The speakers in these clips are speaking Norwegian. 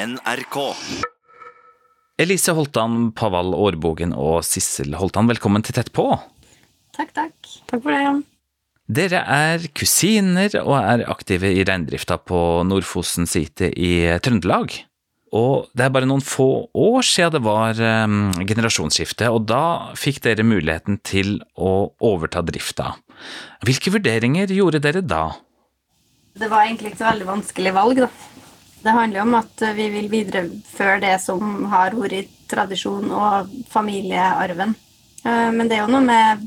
NRK. Elise Holtan, Paval Årbogen og Sissel Holtan, velkommen til Tett på. Takk, takk. Takk for det. Dere er kusiner og er aktive i reindrifta på Nordfosen site i Trøndelag. Og det er bare noen få år siden det var um, generasjonsskifte, og da fikk dere muligheten til å overta drifta. Hvilke vurderinger gjorde dere da? Det var egentlig ikke så veldig vanskelig valg, da. Det handler om at vi vil videreføre det som har vært tradisjon og familiearven. Eh, Men det er jo noe med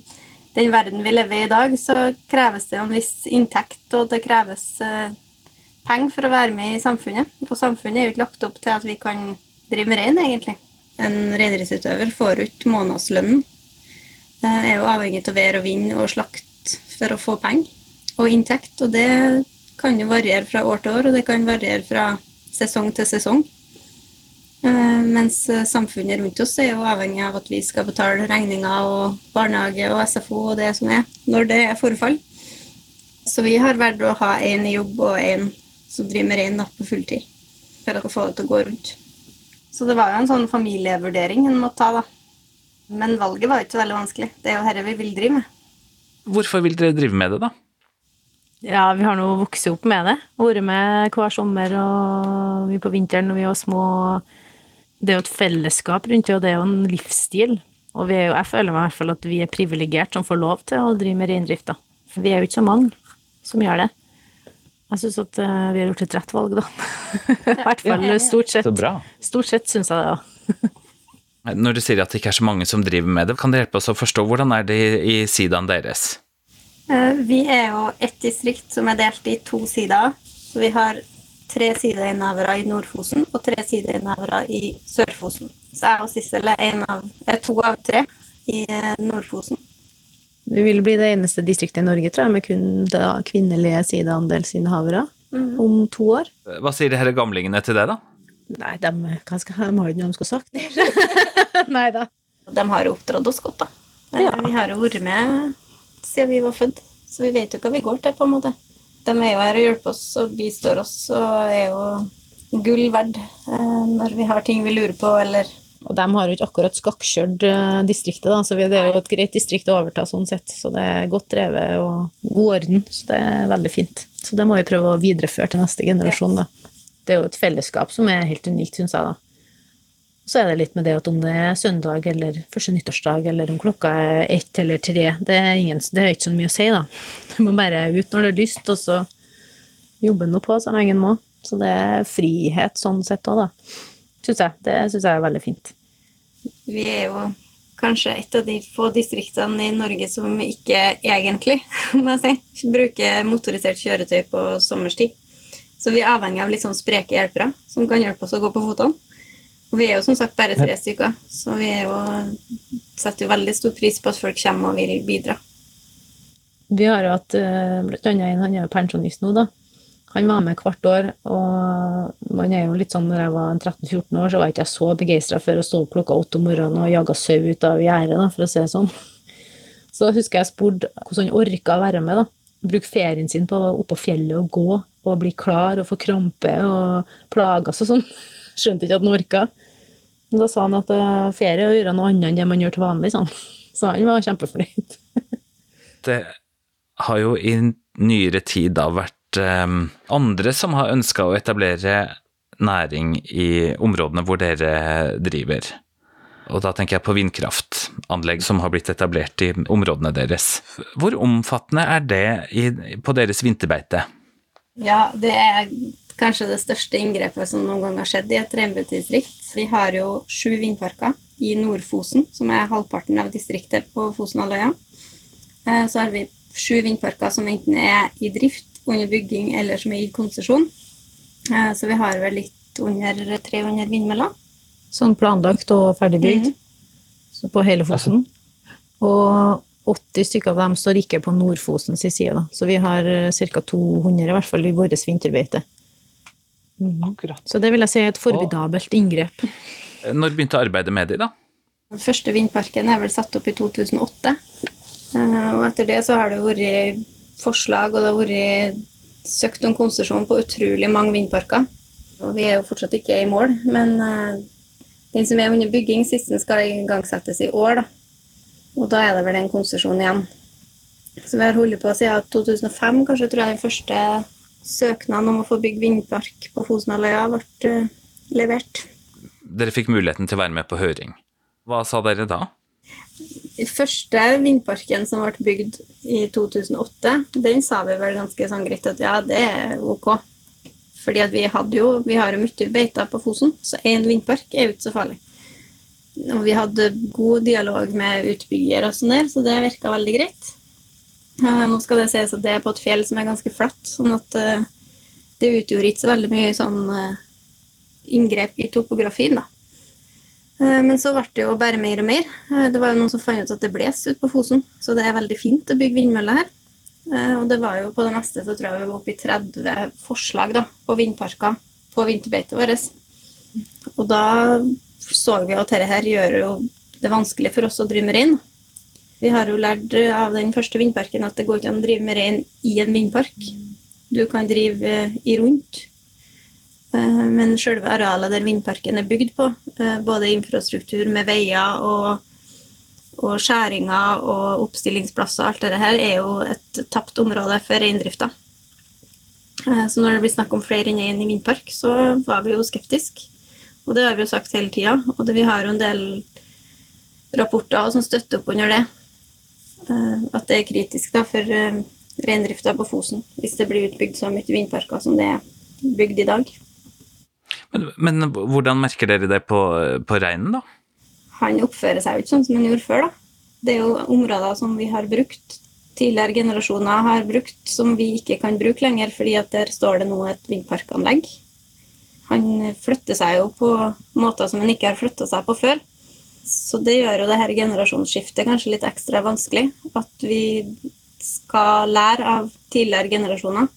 den verden vi lever i i dag, så kreves det en viss inntekt, og det kreves eh, penger for å være med i samfunnet. Og samfunnet er jo ikke lagt opp til at vi kan drive med rein, egentlig. En reindriftsutøver får ut månedslønnen. Eh, Er jo avhengig av vær og vind og slakt for å få penger og inntekt, og det kan jo variere fra år til år, og det kan variere fra sesong til sesong. Eh, Mens eh, samfunnet rundt oss er jo avhengig av at vi skal betale regninger og barnehage og SFO og det som er, når det er forfall. Så vi har valgt å ha én i jobb og én som driver med rein på fulltid, for å få det til å gå rundt. Så det var jo en sånn familievurdering en måtte ta, da. Men valget var jo ikke så veldig vanskelig. Det er jo dette vi vil drive med. Hvorfor vil dere drive med det, da? Ja, vi har nå vokst opp med det. Vært med hver sommer og vi på vinteren når vi var små. Det er jo et fellesskap rundt det, og det er jo en livsstil. Og vi er jo, jeg føler meg i hvert fall at vi er privilegert som får lov til å drive med reindrift. da. For vi er jo ikke så mange som gjør det. Jeg syns at eh, vi har gjort et rett valg, da. I hvert fall stort sett. Så. Stort sett syns jeg det, ja. Når du sier at det ikke er så mange som driver med det, kan det hjelpe oss å forstå hvordan er det i, i sidaen deres? Eh, Vi er jo ett distrikt som er delt i to sider. Så vi har tre sideinnehavere i Nord-Fosen og tre sideinnehavere i Sør-Fosen. Så jeg og Sissel er, en av, er to av tre i eh, Nord-Fosen. Vi vil bli det eneste distriktet i Norge, tror jeg, med kun da kvinnelige sideandelsinnehavere om to år. Hva sier de disse gamlingene til det, da? Nei, de, hva skal, de har jo ikke noe de skulle sagt. Nei da. De har jo oppdratt oss godt, da. Eh, Ja. Vi har jo vært med siden vi var født, så vi vet jo hva vi går til, på en måte. De er jo her og hjelper oss og bistår oss og er jo gull verdt eh, når vi har ting vi lurer på, eller Og de har jo ikke akkurat skakkjørt eh, distriktet, da, så det er jo et greit distrikt å overta sånn sett. Så det er godt drevet og god orden, så det er veldig fint. Så det må vi prøve å videreføre til neste generasjon, da. Det er jo et fellesskap som er helt unikt, syns jeg, da. Så er det litt med det at om det er søndag eller første nyttårsdag, eller om klokka er ett eller tre, det er, ingen, det er ikke så mye å si, da. Du må bare ut når du har lyst, og så jobbe nå på så lenge en må. Så det er frihet sånn sett òg, da. Synes jeg. Det syns jeg er veldig fint. Vi er jo kanskje et av de få distriktene i Norge som ikke egentlig, må jeg si, bruker motorisert kjøretøy på sommerstid. Så vi er avhengig av litt sånn spreke hjelpere som kan hjelpe oss å gå på fotene. Og vi er jo som sagt bare tre stykker, så vi er jo, setter jo veldig stor pris på at folk kommer og vil bidra. Vi har jo hatt eh, annet en, han er jo pensjonist nå, da. Han var med hvert år, og man er jo litt sånn når jeg var 13-14 år, så var ikke jeg så begeistra for å stå opp klokka åtte om morgenen og jage sau ut av gjerdet, for å si det sånn. Så husker jeg spurte hvordan han orka å være med, da. Bruke ferien sin på oppå på fjellet og gå og bli klar og få krampe og plages og sånn. Skjønte ikke at han orka. Men da sa han at eh, ferie er å gjøre noe annet enn det man gjør til vanlig, sånn. Så han var kjempefornøyd. Det har jo i nyere tid da vært um, andre som har ønska å etablere næring i områdene hvor dere driver. Og da tenker jeg på vindkraftanlegg som har blitt etablert i områdene deres. Hvor omfattende er det i, på deres vinterbeite? Ja, det er kanskje det største inngrepet som noen gang har skjedd i et reinbeitedistrikt. Vi har jo sju vindparker i Nord-Fosen, som er halvparten av distriktet på Fosenhalvøya. Eh, Så har vi sju vindparker som enten er i drift, under bygging eller som er i konsesjon. Eh, Så vi har vel litt under 300 vindmøller. Sånn planlagt og ferdigbygd. Så på hele Fosen. Og 80 stykker av dem står ikke på Nord-Fosens side. Da. Så vi har ca. 200 i hvert fall i vårt vinterbeite. Akkurat. Så det vil jeg si er et formidabelt inngrep. Når begynte arbeidet med de, da? Den første vindparken er vel satt opp i 2008. Eh, Og etter det så har det vært forslag, og det har vært søkt om konsesjon på utrolig mange vindparker. Og vi er jo fortsatt ikke i mål, men eh, den som er under bygging, sisten skal igangsettes i år. da. Og da er det vel en konsesjon igjen. Så vi har holdt på siden 2005, kanskje tror jeg den første søknaden om å få bygge vindpark på Fosenhalvøya ble eh, levert. Dere fikk muligheten til å være med på høring. Hva sa dere da? Den første vindparken som ble bygd i 2008, den sa vi vel ganske sånn greit at ja, det er ok. Fordi at vi hadde jo, vi har jo mye beiter på Fosen, så én vindpark er jo ikke så farlig. Og vi hadde god dialog med utbygger og sånn der, så det virka veldig greit. Eh, nå skal det sies at det er på et fjell som er ganske flatt, sånn at eh, det utgjorde ikke så veldig mye sånn eh, inngrep i topografien, da. Men så ble det jo bare mer og mer. Det var jo noen som fant ut at det bles ute på Fosen, så det er veldig fint å bygge vindmøller her. Og det var jo på det meste så tror jeg vi var oppe i 30 forslag da, på vindparker på vinterbeitet vårt. Og da så vi at dette her gjør jo det vanskelig for oss å drive med rein. Vi har jo lært av den første vindparken at det går ikke an å drive med rein i en vindpark. Du kan drive eh, i rundt. Eh, Men selve arealet der vindparken er bygd på, eh, både infrastruktur med veier og, og skjæringer og oppstillingsplasser, alt det her er jo et tapt område for reindrifta. Eh, Så når det blir snakk om flere enn én i vindpark, så var vi jo skeptiske. Og det har vi jo sagt hele tida. Og det, vi har jo en del rapporter som støtter opp under det. Eh, At det er kritisk da, for eh, reindrifta på Fosen, hvis det blir utbygd så mye vindparker som det er bygd i dag. Men, men hvordan merker dere det på, på reinen, da? han oppfører seg jo ikke sånn som han gjorde før. da. Det er jo områder som vi har brukt, tidligere generasjoner har brukt, som vi ikke kan bruke lenger, fordi at der står det nå et vindparkanlegg. Han flytter seg jo på måter som han ikke har flytta seg på før. Så det gjør jo det her generasjonsskiftet kanskje litt ekstra vanskelig. At vi skal lære av tidligere generasjoner.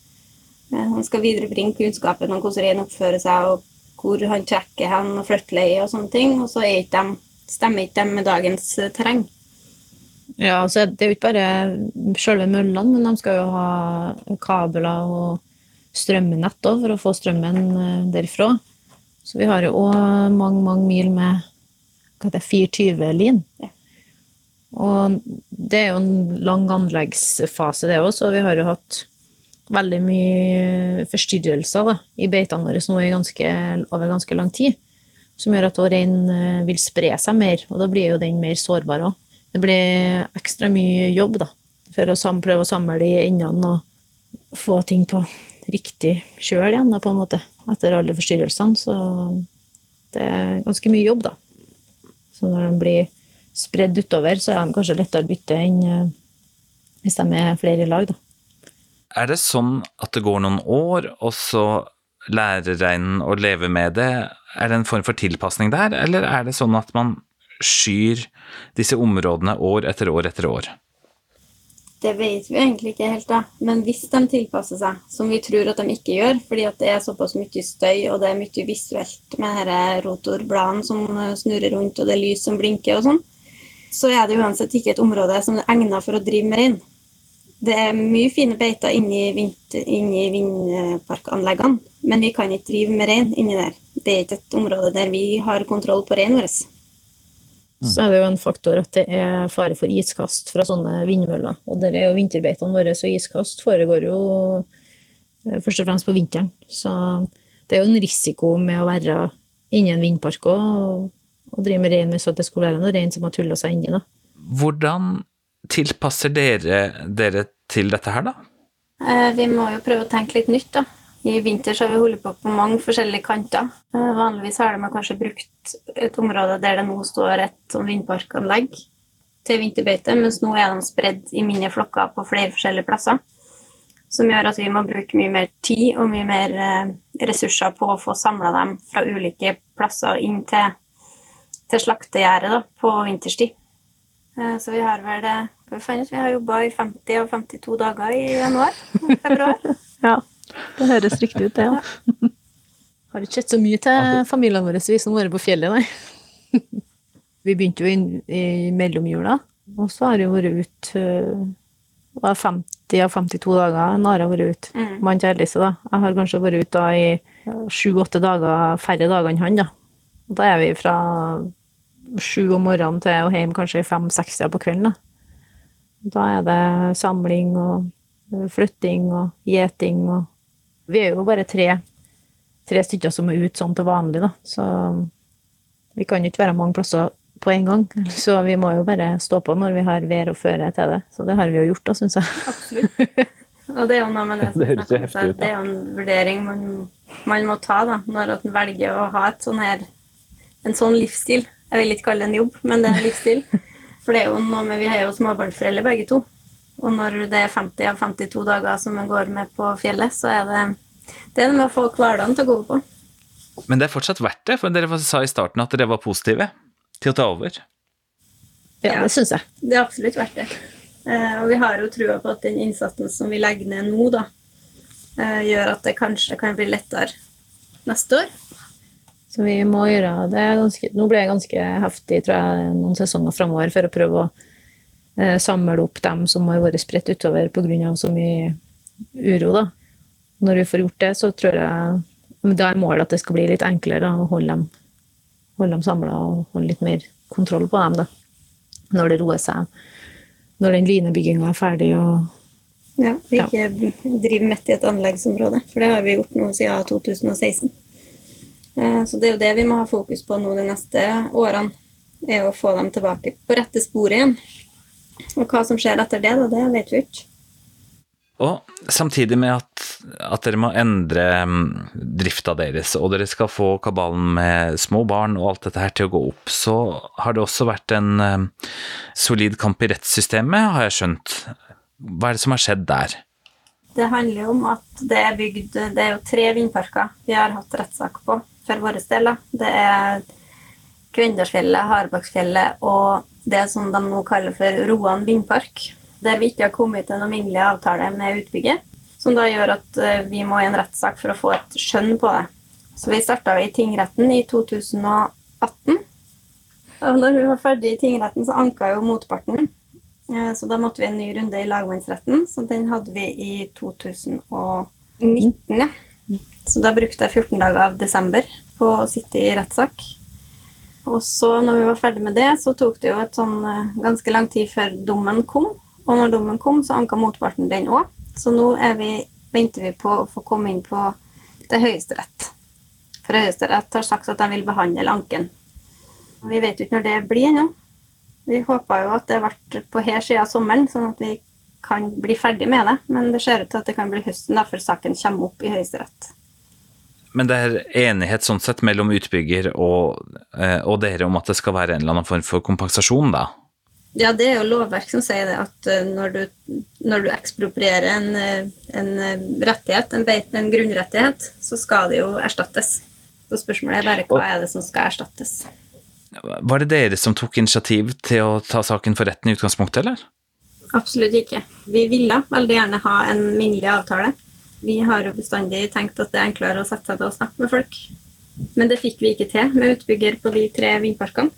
Eh, Han skal viderebringe kunnskapen om hvordan rein oppfører seg, og hvor han trekker hen og flytteleie og sånne ting. Og så ikke de, stemmer ikke de med dagens eh, terreng. Ja, altså det er jo ikke bare selve møllene, men de skal jo ha kabler og strømnett òg for å få strømmen derfra. derifra. Så vi har jo òg mange, mange mil med 420-lin. Ja. Og det er jo en lang anleggsfase, det òg, så vi har jo hatt veldig mye forstyrrelser da, i beitene våre nå i ganske, over ganske lang tid. Som gjør at rein eh, vil spre seg mer, og da blir jo den mer sårbar òg. Det blir ekstra mye jobb da, for å sam prøve å samle de endene og få ting på riktig kjøl igjen, da, på en måte, etter alle forstyrrelsene. Så det er ganske mye jobb, da. Så når de blir spredd utover, så er de kanskje lettere å bytte enn eh, hvis de er flere i lag, da. Er det sånn at det går noen år, og så lærer reinen å leve med det? Er det en form for tilpasning der, eller er det sånn at man skyr disse områdene år etter år etter år? Det vet vi egentlig ikke helt, da. Men hvis de tilpasser seg, som vi tror at de ikke gjør, fordi det er såpass mye støy og det er mye visuelt med rotorbladene som snurrer rundt og det er lys som blinker og sånn, så er det uansett ikke et område som er egnet for å drive med rein. Det er mye fine beiter inni, vinter, inni vindparkanleggene, men vi kan ikke drive med rein inni der. Det er ikke et område der vi har kontroll på reinen vår. Så er det jo en faktor at det er fare for iskast fra sånne vindmøller. Og der er jo vinterbeitene våre, så iskast foregår jo eh, først og fremst på vinteren. Så det er jo en risiko med å være inni en vindpark og, og drive med rein hvis det skulle være noe rein som har tulla seg inni. da. Hvordan tilpasser dere dere til dette her, da? Eh, Vi må jo prøve å tenke litt nytt, da. I vinter så har vi holdt på på mange forskjellige kanter. Eh, Vanligvis har de kanskje brukt et område der det nå står et sånn vindparkanlegg til vinterbeite, mens nå er de spredd i mindre flokker på flere forskjellige plasser. Som gjør at vi må bruke mye mer tid og mye mer eh, ressurser på å få samla dem fra ulike plasser inn til, til slaktegjerdet på vinterstid. Eh, Så vi har vel det? Vi har jobba i 50 og 52 dager i januar og februar. Ja, det høres riktig ut, det. Ja. Har ikke sett så mye til familiene våre, vi som har vært på fjellet, nei. Vi begynte jo inn i mellomjula, og så har jeg vært ute det var 50 av 52 dager Nara har vært ute. Mann Mannen til Ellise, da. Jeg har kanskje vært ute da i sju-åtte dager færre dager enn han, da. Og da er vi fra sju om morgenen til og hjem kanskje fem-seks på kvelden, da. Da er det samling og flytting og gjeting og Vi er jo bare tre, tre stykker som er ute sånn til vanlig, da. Så vi kan jo ikke være mange plasser på en gang. Så vi må jo bare stå på når vi har vær og føre til det. Så det har vi jo gjort, da, syns jeg. Absolutt. Og det er jo noe med det Det heftig ut. Det er jo en vurdering man, man må ta da, når man velger å ha et sånn her, en sånn livsstil. Jeg vil ikke kalle det en jobb, men det er en livsstil. For det er jo noe med, vi har jo småbarnsforeldre begge to. Og når det er 50 av 52 dager som man går med på fjellet, så er det det er med å få hverdagen til å gå på. Men det er fortsatt verdt det, for dere sa i starten at dere var positive til å ta over. Ja, det syns jeg. Det er absolutt verdt det. Eh, og vi har jo trua på at den innsatsen som vi legger ned nå, da, eh, gjør at det kanskje kan bli lettere neste år. Så vi må gjøre det ganske Nå ble det ganske heftig, tror jeg, noen sesonger framover for å prøve å samle opp dem som har vært spredt utover pga. så mye uro, da. Når vi får gjort det, så tror jeg Da er målet at det skal bli litt enklere å holde dem, holde dem samla og holde litt mer kontroll på dem, da. Når det roer seg. Når den linebygginga er ferdig og Ja, vi Ja. driver midt i et anleggsområde, for det har vi gjort nå siden 2016. Eh, Så det er jo det vi må ha fokus på nå de neste årene, er å få dem tilbake på rette sporet igjen. Og hva som skjer etter det, da, det vet vi ikke. Og samtidig med at, at dere må endre mm, drifta deres, og dere skal få kabalen med små barn og alt dette her til å gå opp, så har det også vært en eh, solid kamp i rettssystemet, har jeg skjønt. Hva er det som har skjedd der? Det handler jo om at det er bygd Det er jo tre vindparker vi har hatt rettssak på for våre deler. Det er Kvendersfjellet, Harebaksfjellet og det som de nå kaller for Roan vindpark. Der vi ikke har kommet til en alminnelig avtale med utbygger. Som da gjør at eh, vi må i en rettssak for å få et skjønn på det. Så vi starta i tingretten i 2018. Og når vi var ferdig i tingretten, så anka jo motparten. Eh, Så da måtte vi en ny runde i lagmannsretten, så den hadde vi i 2019. Ja. Så da brukte jeg 14 dager av desember på å sitte i rettssak. Og så når vi var ferdig med det, så tok det jo et sånn eh, ganske lang tid før dommen kom. Og når dommen kom, så anka motparten den òg. Så nå vi, venter vi på å få komme inn på til Høyesterett. For Høyesterett har sagt at de vil behandle anken. Vi vet jo ikke når det blir ennå. Vi håpa jo at det ble på her siden av sommeren, sånn at vi kan bli ferdig med det. Men det ser ut til at det kan bli høsten da, før saken kommer opp i Høyesterett. Men det er enighet sånn sett mellom utbygger og, eh, og dere om at det skal være en eller annen form for kompensasjon, da? Ja, det er jo lovverk som sier det at eh, når du, når du eksproprierer en, eh, en rettighet, en, beit, en grunnrettighet, så skal det jo erstattes. Så spørsmålet er bare hva er det som skal erstattes. Var det dere som tok initiativ til å ta saken for retten i utgangspunktet, eller? Absolutt ikke. Vi ville veldig gjerne ha en minnelig avtale. Vi har jo bestandig tenkt at det er enklere å sette seg til å snakke med folk. Men det fikk vi ikke til med utbygger på de tre vindparkene.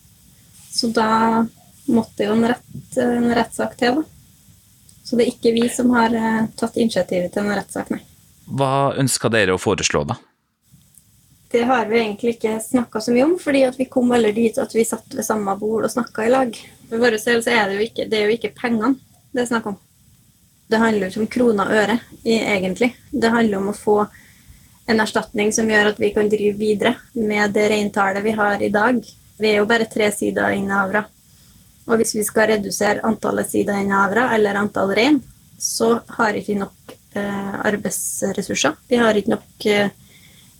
Så da måtte jo en, rett, en rettssak til, da. Så det er ikke vi som har eh, tatt initiativet til en rettssak, nei. Hva ønska dere å foreslå, da? Det har vi egentlig ikke snakka så mye om, fordi at vi kom veldig dit at vi satt ved samme bord og snakka i lag. For vår del så er det jo ikke, det er jo ikke pengene det er snakk om. Det handler jo ikke om kroner og øre, egentlig. Det handler om å få en erstatning som gjør at vi kan drive videre med det reintallet vi har i dag. Vi er jo bare tre sider innehavere, Og hvis vi skal redusere antallet sider innehavere eller antall rein, så har ikke vi nok eh, arbeidsressurser. Vi har ikke nok eh,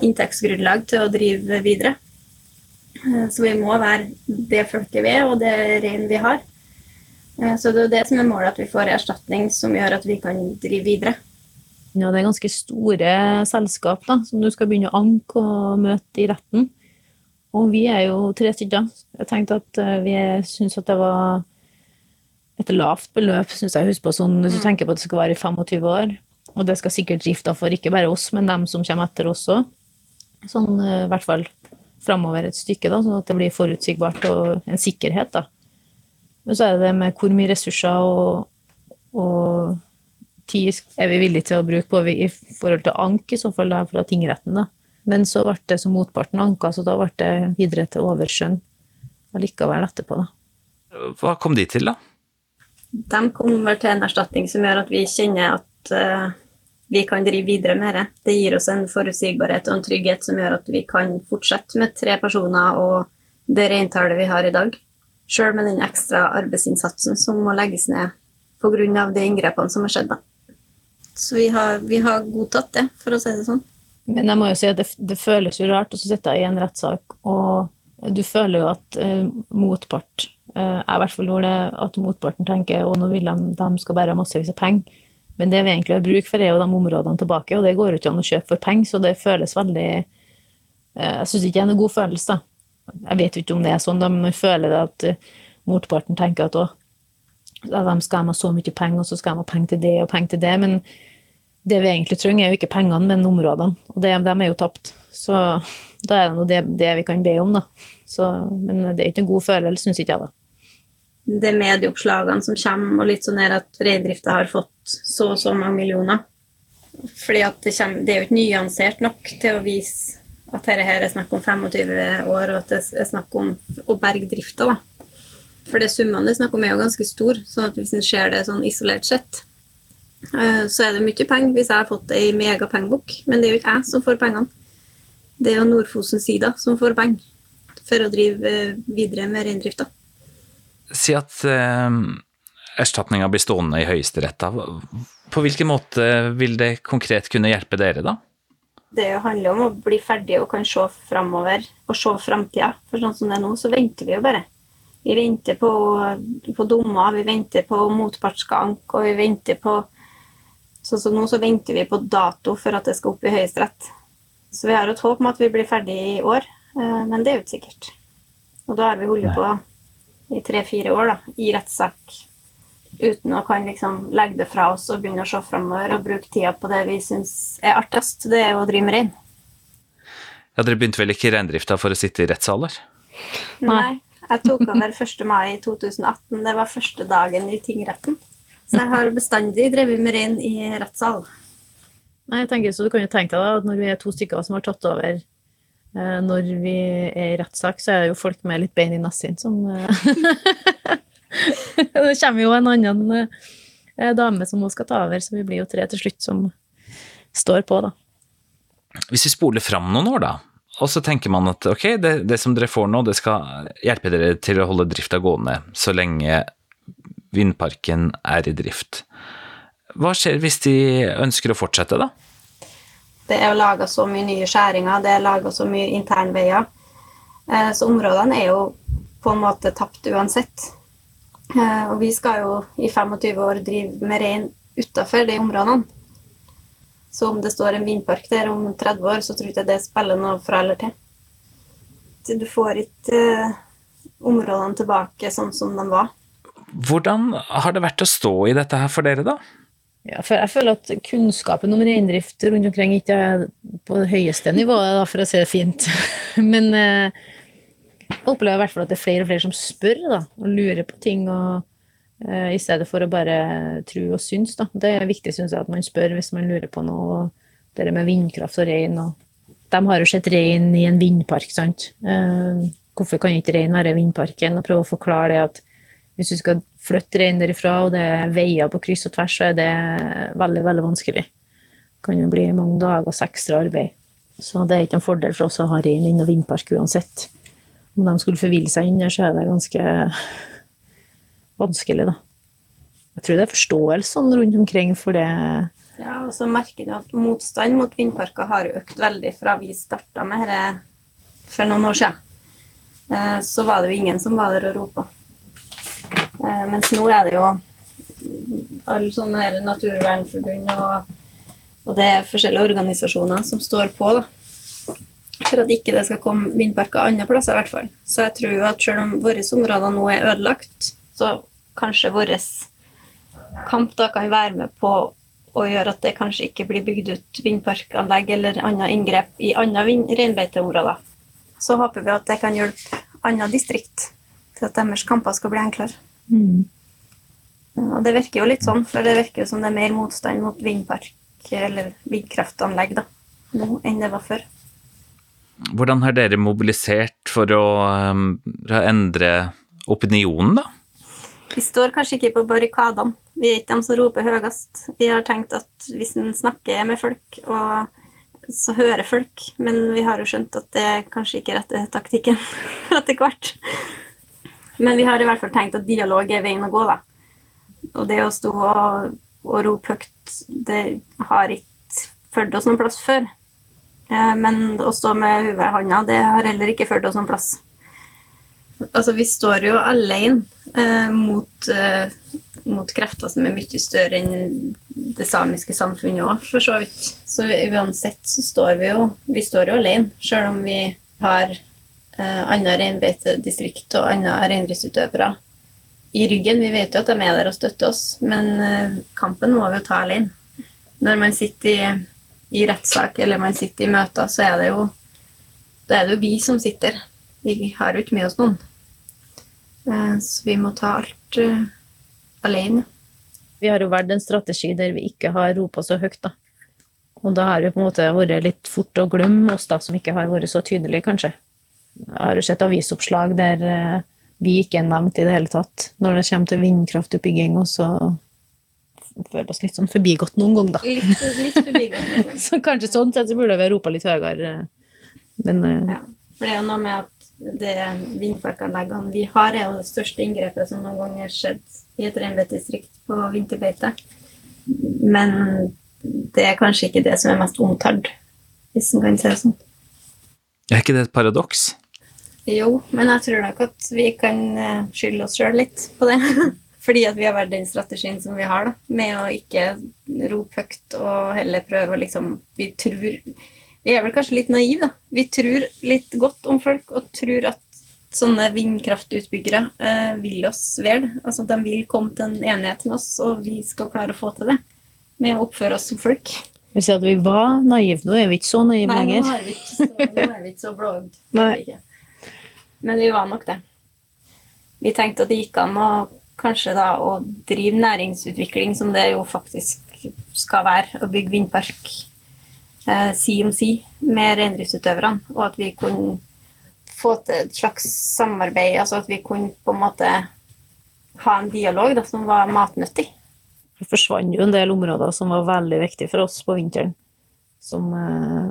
inntektsgrunnlag til å drive videre. Eh, Så vi må være det folket vi er, og det rein vi har. Eh, Så det er det som er målet, at vi får erstatning som gjør at vi kan drive videre. Ja, det er ganske store selskap da, som du skal begynne å anke og møte i retten. Og vi er jo tre stykker. Jeg tenkte at eh, vi syns at det var et lavt beløp, syns jeg. Husk på sånn, Hvis du tenker på at det skal være i 25 år, og det skal sikkert drifta for ikke bare oss, men dem som kommer etter oss òg. Sånn eh, i hvert fall framover et stykke, da, sånn at det blir forutsigbart og en sikkerhet. da. Men så er det det med hvor mye ressurser og, og tid er vi villige til å bruke på i forhold til ank, i så fall da, fra tingretten. da. Men så ble det som motparten anka, så da ble det videre til overskjønn allikevel etterpå, da. Hva kom de til, da? De kom vel til en erstatning som gjør at vi kjenner at uh, vi kan drive videre med det. Det gir oss en forutsigbarhet og en trygghet som gjør at vi kan fortsette med tre personer og det reintallet vi har i dag. Sjøl med den ekstra arbeidsinnsatsen som må legges ned pga. de inngrepene som har skjedd. Da. Så vi har, vi har, godtatt det, for å si det sånn. Men jeg må jo si at det, det føles jo rart å sitte i en rettssak, og du føler jo at eh, motpart eh, Jeg i hvert fall gjorde det, at motparten tenker at nå vil de, de skal bare ha massevis av penger. Men det vi egentlig har bruk for, er jo de områdene tilbake, og det går jo ikke an å kjøpe for penger, så det føles veldig uh, Jeg syns ikke det er noen god følelse, da. Jeg vet jo ikke om det er sånn, da, men føler det at motparten tenker at å, de skal ha så mye penger, og så skal de ha penger til det og penger til det. Men det vi egentlig trenger, er jo ikke pengene, men områdene. Og det, de er jo tapt. Så da er det nå det, det, vi kan be om, da. Så, men det er ikke en god følelse, syns ikke jeg, da. Det er medieoppslagene som kommer, og litt sånn her at reindrifta har fått så og så mange millioner. Fordi det, kommer, det er jo ikke nyansert nok til å vise at dette her er snakk om 25 år, og at det er snakk om å berge drifta. For det summene det er snakk om, er jo ganske store. sånn at hvis en ser det sånn isolert sett, eh, så er det mye penger hvis jeg har fått ei megapengebok. Men det er jo ikke jeg som får pengene. Det er jo Nordfosen Sida som får penger for å drive eh, videre med reindrifta. Si at eh, erstatninga blir stående i Høyesterett. På hvilken måte vil det konkret kunne hjelpe dere, da? Det handler om å bli ferdig og kan se framover og se framtida. For sånn som det er nå, så venter vi jo bare. Vi venter på, på dommer, vi venter på motpartsank, og vi venter på Sånn som nå, så venter vi på dato for at det skal opp i Høyesterett. Så vi har et håp om at vi blir ferdig i år, eh, men det er jo ikke sikkert. Og da har vi holdt på i tre-fire år da, i rettssak uten å kan liksom legge det fra oss og begynne å se framover og bruke tida på det vi syns er artigst. Det er å drive med rein. Ja, Dere begynte vel ikke i reindrifta for å sitte i rettssaler? Nei. Jeg tok over 1. mai 2018. Det var første dagen i tingretten. Så jeg har bestandig drevet med rein i rettssal. Nei, jeg tenker, så Du kan jo tenke deg at når vi er to stykker som har tatt over eh, når vi er i rettssak, så er det jo folk med litt bein i nassen som eh, Det kommer jo en annen eh, dame som hun skal ta over, så vi blir jo tre til slutt som står på, da. Hvis vi spoler fram noen år, da. Og så tenker man at ok, det, det, som dere får nå, det skal hjelpe dere til å holde drifta gående så lenge vindparken er i drift. Hva skjer hvis de ønsker å fortsette, da? Det er laga så mye nye skjæringer, det er laga så mye internveier. Eh, så områdene er jo på en måte tapt uansett. Eh, og vi skal jo i 25 år drive med rein utafor de områdene. Så om det står en vindpark der om 30 år, så tror jeg ikke det spiller noe fra eller til. Du får ikke uh, områdene tilbake sånn som de var. Hvordan har det vært å stå i dette her for dere, da? Ja, for jeg føler at kunnskapen om reindrift rundt omkring ikke er på det høyeste nivået, for å si det fint. Men uh, jeg opplever i hvert fall at det er flere og flere som spør da, og lurer på ting. og Uh, I stedet for å bare tro og synes. Da. Det er viktig synes jeg, at man spør hvis man lurer på noe. Det med vindkraft og rein. Og de har jo sett rein i en vindpark. sant? Uh, hvorfor kan ikke rein være i vindparken? Og prøve å forklare det at hvis du skal flytte rein derifra, og det er veier på kryss og tvers, så er det veldig veldig vanskelig. Det kan jo bli mange dagers ekstra arbeid. Så det er ikke en fordel for oss å ha rein innen vindpark uansett. Om de skulle forville seg inn der, så er det ganske vanskelig, da. Jeg tror det er forståelsen rundt omkring for det. Ja, og så merker du at motstand mot vindparker har økt veldig fra vi starta med dette for noen år siden. Eh, så var det jo ingen som var der og ropa. Eh, mens nå er det jo alle sånne naturvernforbund og, og, det er forskjellige organisasjoner som står på da, for at ikke det skal komme vindparker andre plasser. i hvert fall. Så jeg tror at selv om våre områder nå er ødelagt, så kanskje vår kamp da kan være med på å gjøre at det kanskje ikke blir bygd ut vindparkanlegg eller andre inngrep i andre reinbeiteområder. Så håper vi at det kan hjelpe andre distrikt til at deres kamper skal bli enklere. Mm. Og det virker jo litt sånn, for det virker som det er mer motstand mot vindpark eller vindkraftanlegg da, nå enn det var før. Hvordan har dere mobilisert um, for å endre opinionen, da? Vi står kanskje ikke på barrikadene. Vi er ikke dem som roper høyest. Vi har tenkt at hvis en snakker med folk, så hører folk, men vi har jo skjønt at det kanskje ikke er rette taktikken etter hvert. Men vi har i hvert fall tenkt at dialog er veien å gå, da. Og det å stå og, og rope høyt, det har ikke ført oss noen plass før. Eh, Men å stå med hodet i handa, det har heller ikke ført oss noen plass. Altså, vi står jo alene eh, mot, eh, mot krefter som er mye større enn det samiske samfunnet òg, for så vidt. Så uansett så står vi jo Vi står jo alene, sjøl om vi har eh, andre reinbeitedistrikt og andre reindriftsutøvere i ryggen. Vi vet jo at de er der og støtter oss, men eh, kampen må vi jo ta alene. Når man sitter i, i rettssak eller man sitter i møter, så er det jo da er det jo vi som sitter. Vi har jo ikke med oss noen. Eh, Så vi må ta alt uh, alene. Vi har jo valgt en strategi der vi ikke har ropa så høyt, da. Og da har det på en måte vært litt fort å glemme oss da, som ikke har vært så tydelige, kanskje. Jeg har jo sett avisoppslag der eh, vi ikke er nevnt i det hele tatt når det kommer til vindkraftutbygging, og så føler oss litt sånn forbigått noen ganger, da. Litt, litt forbigått. Så kanskje sånn sett så burde vi ha ropa litt høyere. Men eh, Ja. For det er jo noe med at det vindparkanleggene vi har, er jo det største inngrepet som noen gang har skjedd i et reinbeitedistrikt på vinterbeite. Men det er kanskje ikke det som er mest omtalt, hvis en kan si det sånn. Er ikke det et paradoks? Jo, men jeg tror nok at vi kan eh, skylde oss sjøl litt på det. Fordi at vi har vært den strategien som vi har, da, med å ikke rope høyt og heller prøve å liksom Vi tror Vi er vel kanskje litt naive, da. Vi tror litt godt om folk og tror at sånne vindkraftutbyggere eh, vil oss vel. Altså de vil komme til en enighet med oss, og vi skal klare å få til det. Med å oppføre oss som folk. vi sier at vi var naive, nå er vi ikke så naive Nei, nå er vi ikke så, så blåøyd. Men vi var nok det. Vi tenkte at det gikk an å kanskje da å drive næringsutvikling som det jo faktisk skal være, å bygge vindpark eh, si om si med reindriftsutøverne, og at vi kunne få til et slags samarbeid, altså at vi kunne på en måte ha en dialog da, som var matnyttig. Det forsvant jo en del områder som var veldig viktige for oss på vinteren. Som eh,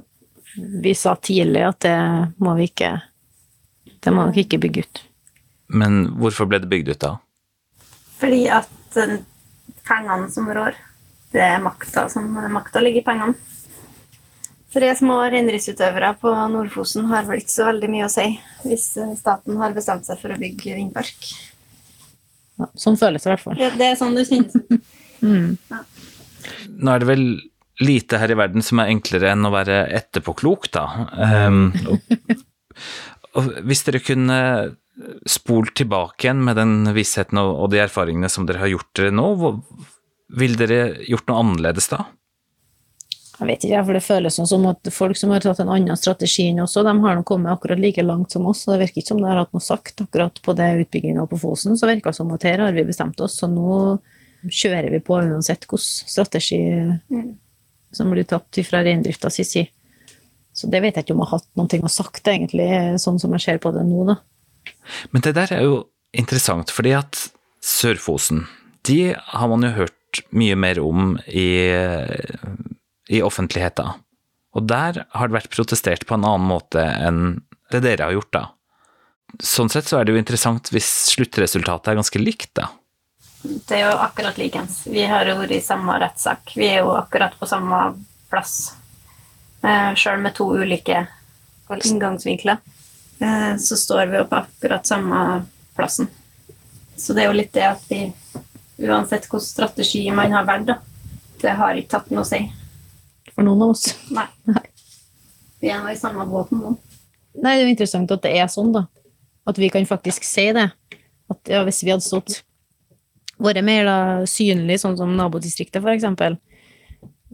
vi sa tidlig at det må vi ikke Det må vi ikke bygge ut. Men hvorfor ble det bygd ut da? Fordi at eh, pengene som rår, det er makta som Makta ligger i pengene. Tre små reindriftsutøvere på Nord-Fosen har vel ikke så veldig mye å si hvis eh, staten har bestemt seg for å bygge vindpark. Ja, sånn føles det i hvert fall. Det, det er sånn det kjennes. Mm. Nå er det vel lite her i verden som er enklere enn å være etterpåklok, da. Um, og, og hvis dere kunne spolt tilbake igjen med den vissheten og, og de erfaringene som dere har gjort dere nå, hvor, ville dere gjort noe annerledes da? Jeg vet ikke, for det føles sånn som at folk som har tatt en annen strategi enn oss, de har kommet akkurat like langt som oss, og det virker ikke som det har hatt noe sagt akkurat på det utbygginga på Fosen, så virker det som at her har vi bestemt oss, så nå kjører vi på uansett hvilken strategi Mm. som blir tatt fra reindrifta si side. Så det vet jeg ikke om jeg har hatt noe å sagt, egentlig, sånn som jeg ser på det nå, da. Men det der er jo interessant, fordi at Sør-Fosen, de har man jo hørt mye mer om i, i offentligheten. Og der har det vært protestert på en annen måte enn det dere har gjort, da. Sånn sett så er det jo interessant hvis sluttresultatet er ganske likt, da. Det er jo akkurat likens. Vi har jo vært i samme rettssak. Vi er jo akkurat på samme plass. Eh, Sjøl med to ulike inngangsvinkler, så står vi jo på akkurat samme plassen. Så det er jo litt det at vi, uansett hvilken strategi man har valgt, da, det har ikke tatt noe å si. For noen av oss. Nei. Nei. Vi er nå i samme båten nå. Nei, det er jo interessant at det er sånn, da. At vi kan faktisk si det. At ja, hvis vi hadde stått vært mer da, synlig, sånn som nabodistriktet eksempel,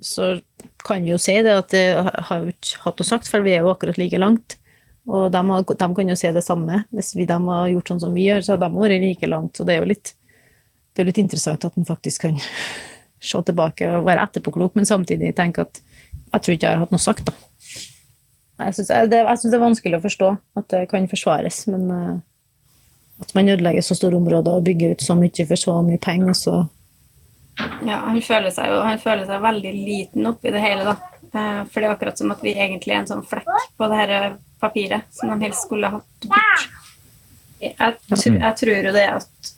så kan vi jo si det at det har jo ikke hatt noe sagt, for vi er jo akkurat like langt. Og de, de kan jo se det samme. Hvis vi, de har gjort sånn som vi gjør, så har de vært like langt. Så det er jo litt, det er litt interessant at en faktisk kan se tilbake og være etterpåklok, men samtidig tenke at jeg tror ikke jeg har hatt noe sagt, da. Jeg syns det, det er vanskelig å forstå at det kan forsvares, men uh, at man ødelegger så store områder og bygger ut så mye for så mye penger, så Ja, han føler seg jo han føler seg veldig liten oppi det hele, da. Eh, For det er akkurat som at vi egentlig er en sånn flekk på det her papiret som de helst skulle hatt bort. Jeg, jeg tror jo det at,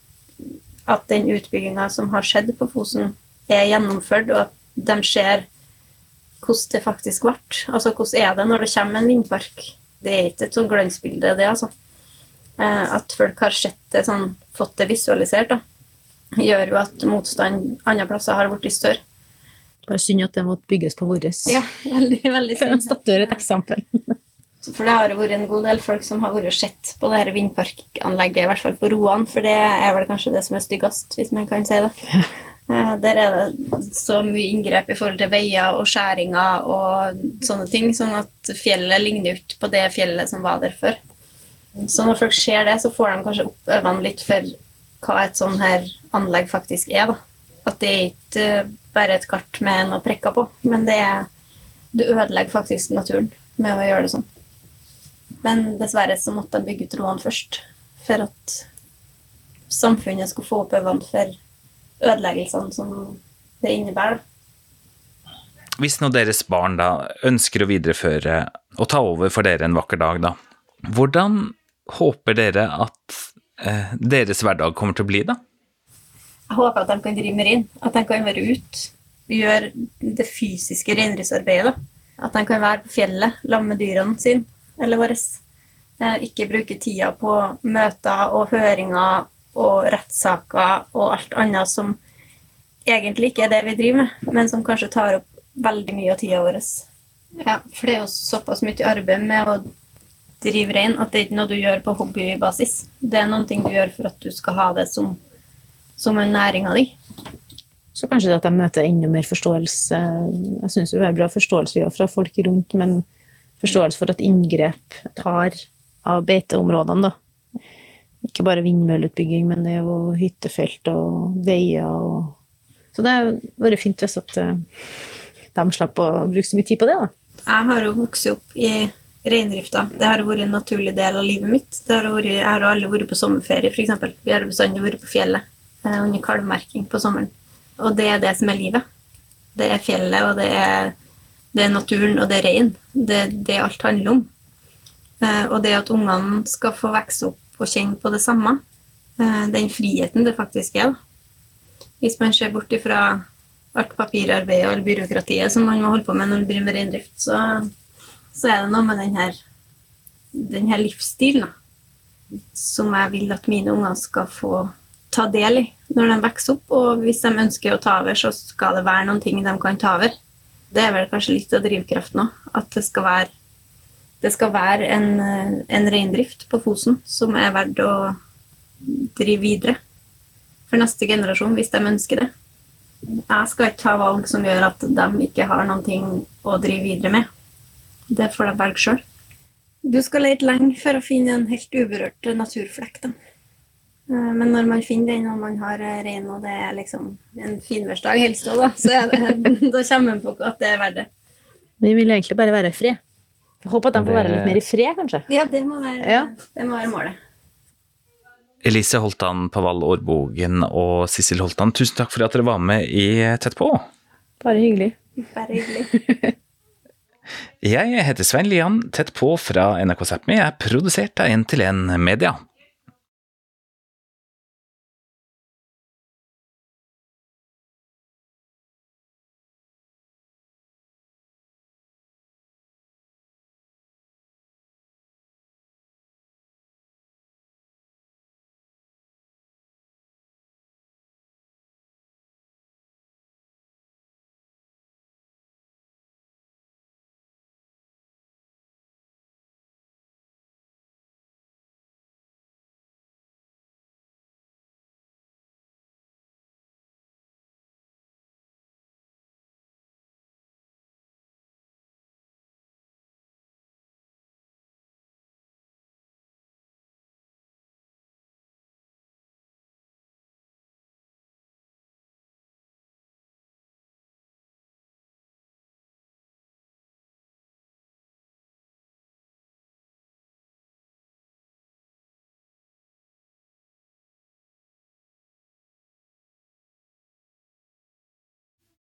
at den utbygginga som har skjedd på Fosen, er gjennomført, og at de ser hvordan det faktisk ble. Altså hvordan er det når det kommer en vindpark? Det er ikke et sånn glansbilde, det, altså. Eh, At folk har sett det sånn, fått det visualisert, da, gjør jo at motstand andre plasser har blitt større. Bare synd at det måtte bygges på vårt. Ja, veldig, veldig synd. statuere et eksempel. For det har vært en god del folk som har vært og sett på det her vindparkanlegget, i hvert fall på Roan, for det er vel kanskje det som er styggest, hvis man kan si det. Eh, Der er det så mye inngrep i forhold til veier og skjæringer og sånne ting, sånn at fjellet ligner ikke på det fjellet som var der før. Så når folk ser det, så får de kanskje opp øynene litt for hva et sånn her anlegg faktisk er. da. At det er ikke bare et kart med noen prikker på, men det er Du ødelegger faktisk naturen med å gjøre det sånn. Men dessverre så måtte de bygge ut roene først, for at samfunnet skulle få opp øynene for ødeleggelsene som det innebærer. Hvis nå deres barn da ønsker å videreføre og ta over for dere en vakker dag, da, hvordan håper dere at eh, deres hverdag kommer til å bli, da? Jeg håper at de kan drive med rein, at de kan være ute, gjøre det fysiske reindriftsarbeidet. At de kan være på fjellet sammen med dyrene sine, eller våre. Eh, Ikke bruke tida på møter og høringer og rettssaker og alt annet som egentlig ikke er det vi driver med, men som kanskje tar opp veldig mye av tida vår. Ja, for det er jo såpass mye arbeid med å drive rein at det er ikke noe du gjør på hobbybasis. Det er ting du gjør for at du skal ha det som, som en næring av di. Så kanskje det at de møter enda mer forståelse. Jeg syns vi har bra forståelse ja, fra folk rundt, men forståelse for at inngrep tar av beiteområdene, da. Ikke bare vindmølleutbygging, men det er jo hyttefelt og veier og Så det har vært fint hvis at eh, de slapp å bruke så mye tid på det, da. Jeg har jo vokst opp i reindrifta. Det har vært en naturlig del av livet mitt. Det har vært, jeg har jo aldri vært på sommerferie, f.eks. Vi har bestandig vært på fjellet under kalvmerking på sommeren. Og det er det som er livet. Det er fjellet, og det er, det er naturen, og det er rein. Det er det alt handler om. Eh, og det at ungene skal få vokse opp og kjenne på det samme, eh, den friheten det faktisk er. Hvis man ser bort ifra alt papirarbeidet og all byråkratiet som man må holde på med når man driver med reindrift, så, så er det noe med denne, denne livsstilen som jeg vil at mine unger skal få ta del i når de vokser opp. Og hvis de ønsker å ta over, så skal det være noen ting de kan ta over. Det er vel kanskje litt av drivkraften òg. At det skal være, det skal være en, en reindrift på Fosen som er verdt å drive videre for neste generasjon, hvis de ønsker det. Jeg skal ikke ta valg som gjør at de ikke har noen ting å drive videre med. Det får de velge sjøl. Du skal lete lenge for å finne en helt uberørt naturflekk. Da. Eh, Men når man finner den, og man har eh, rein, og det er liksom en finværsdag helst òg, da, så er det, da kommer man på at det er verdt det. Vi vil egentlig bare være i fred. Jeg håper at de får være litt mer i fred, kanskje. Ja, det må være, Ja. det må være målet. Elise Holtan Pavall Årbogen og Sissel Holtan, tusen takk for at dere var med i Tett på. Bare hyggelig. Bare hyggelig. Jeg heter Svein Lian, Tett på fra NRK Sápmi er produsert av 1 til 1 Media.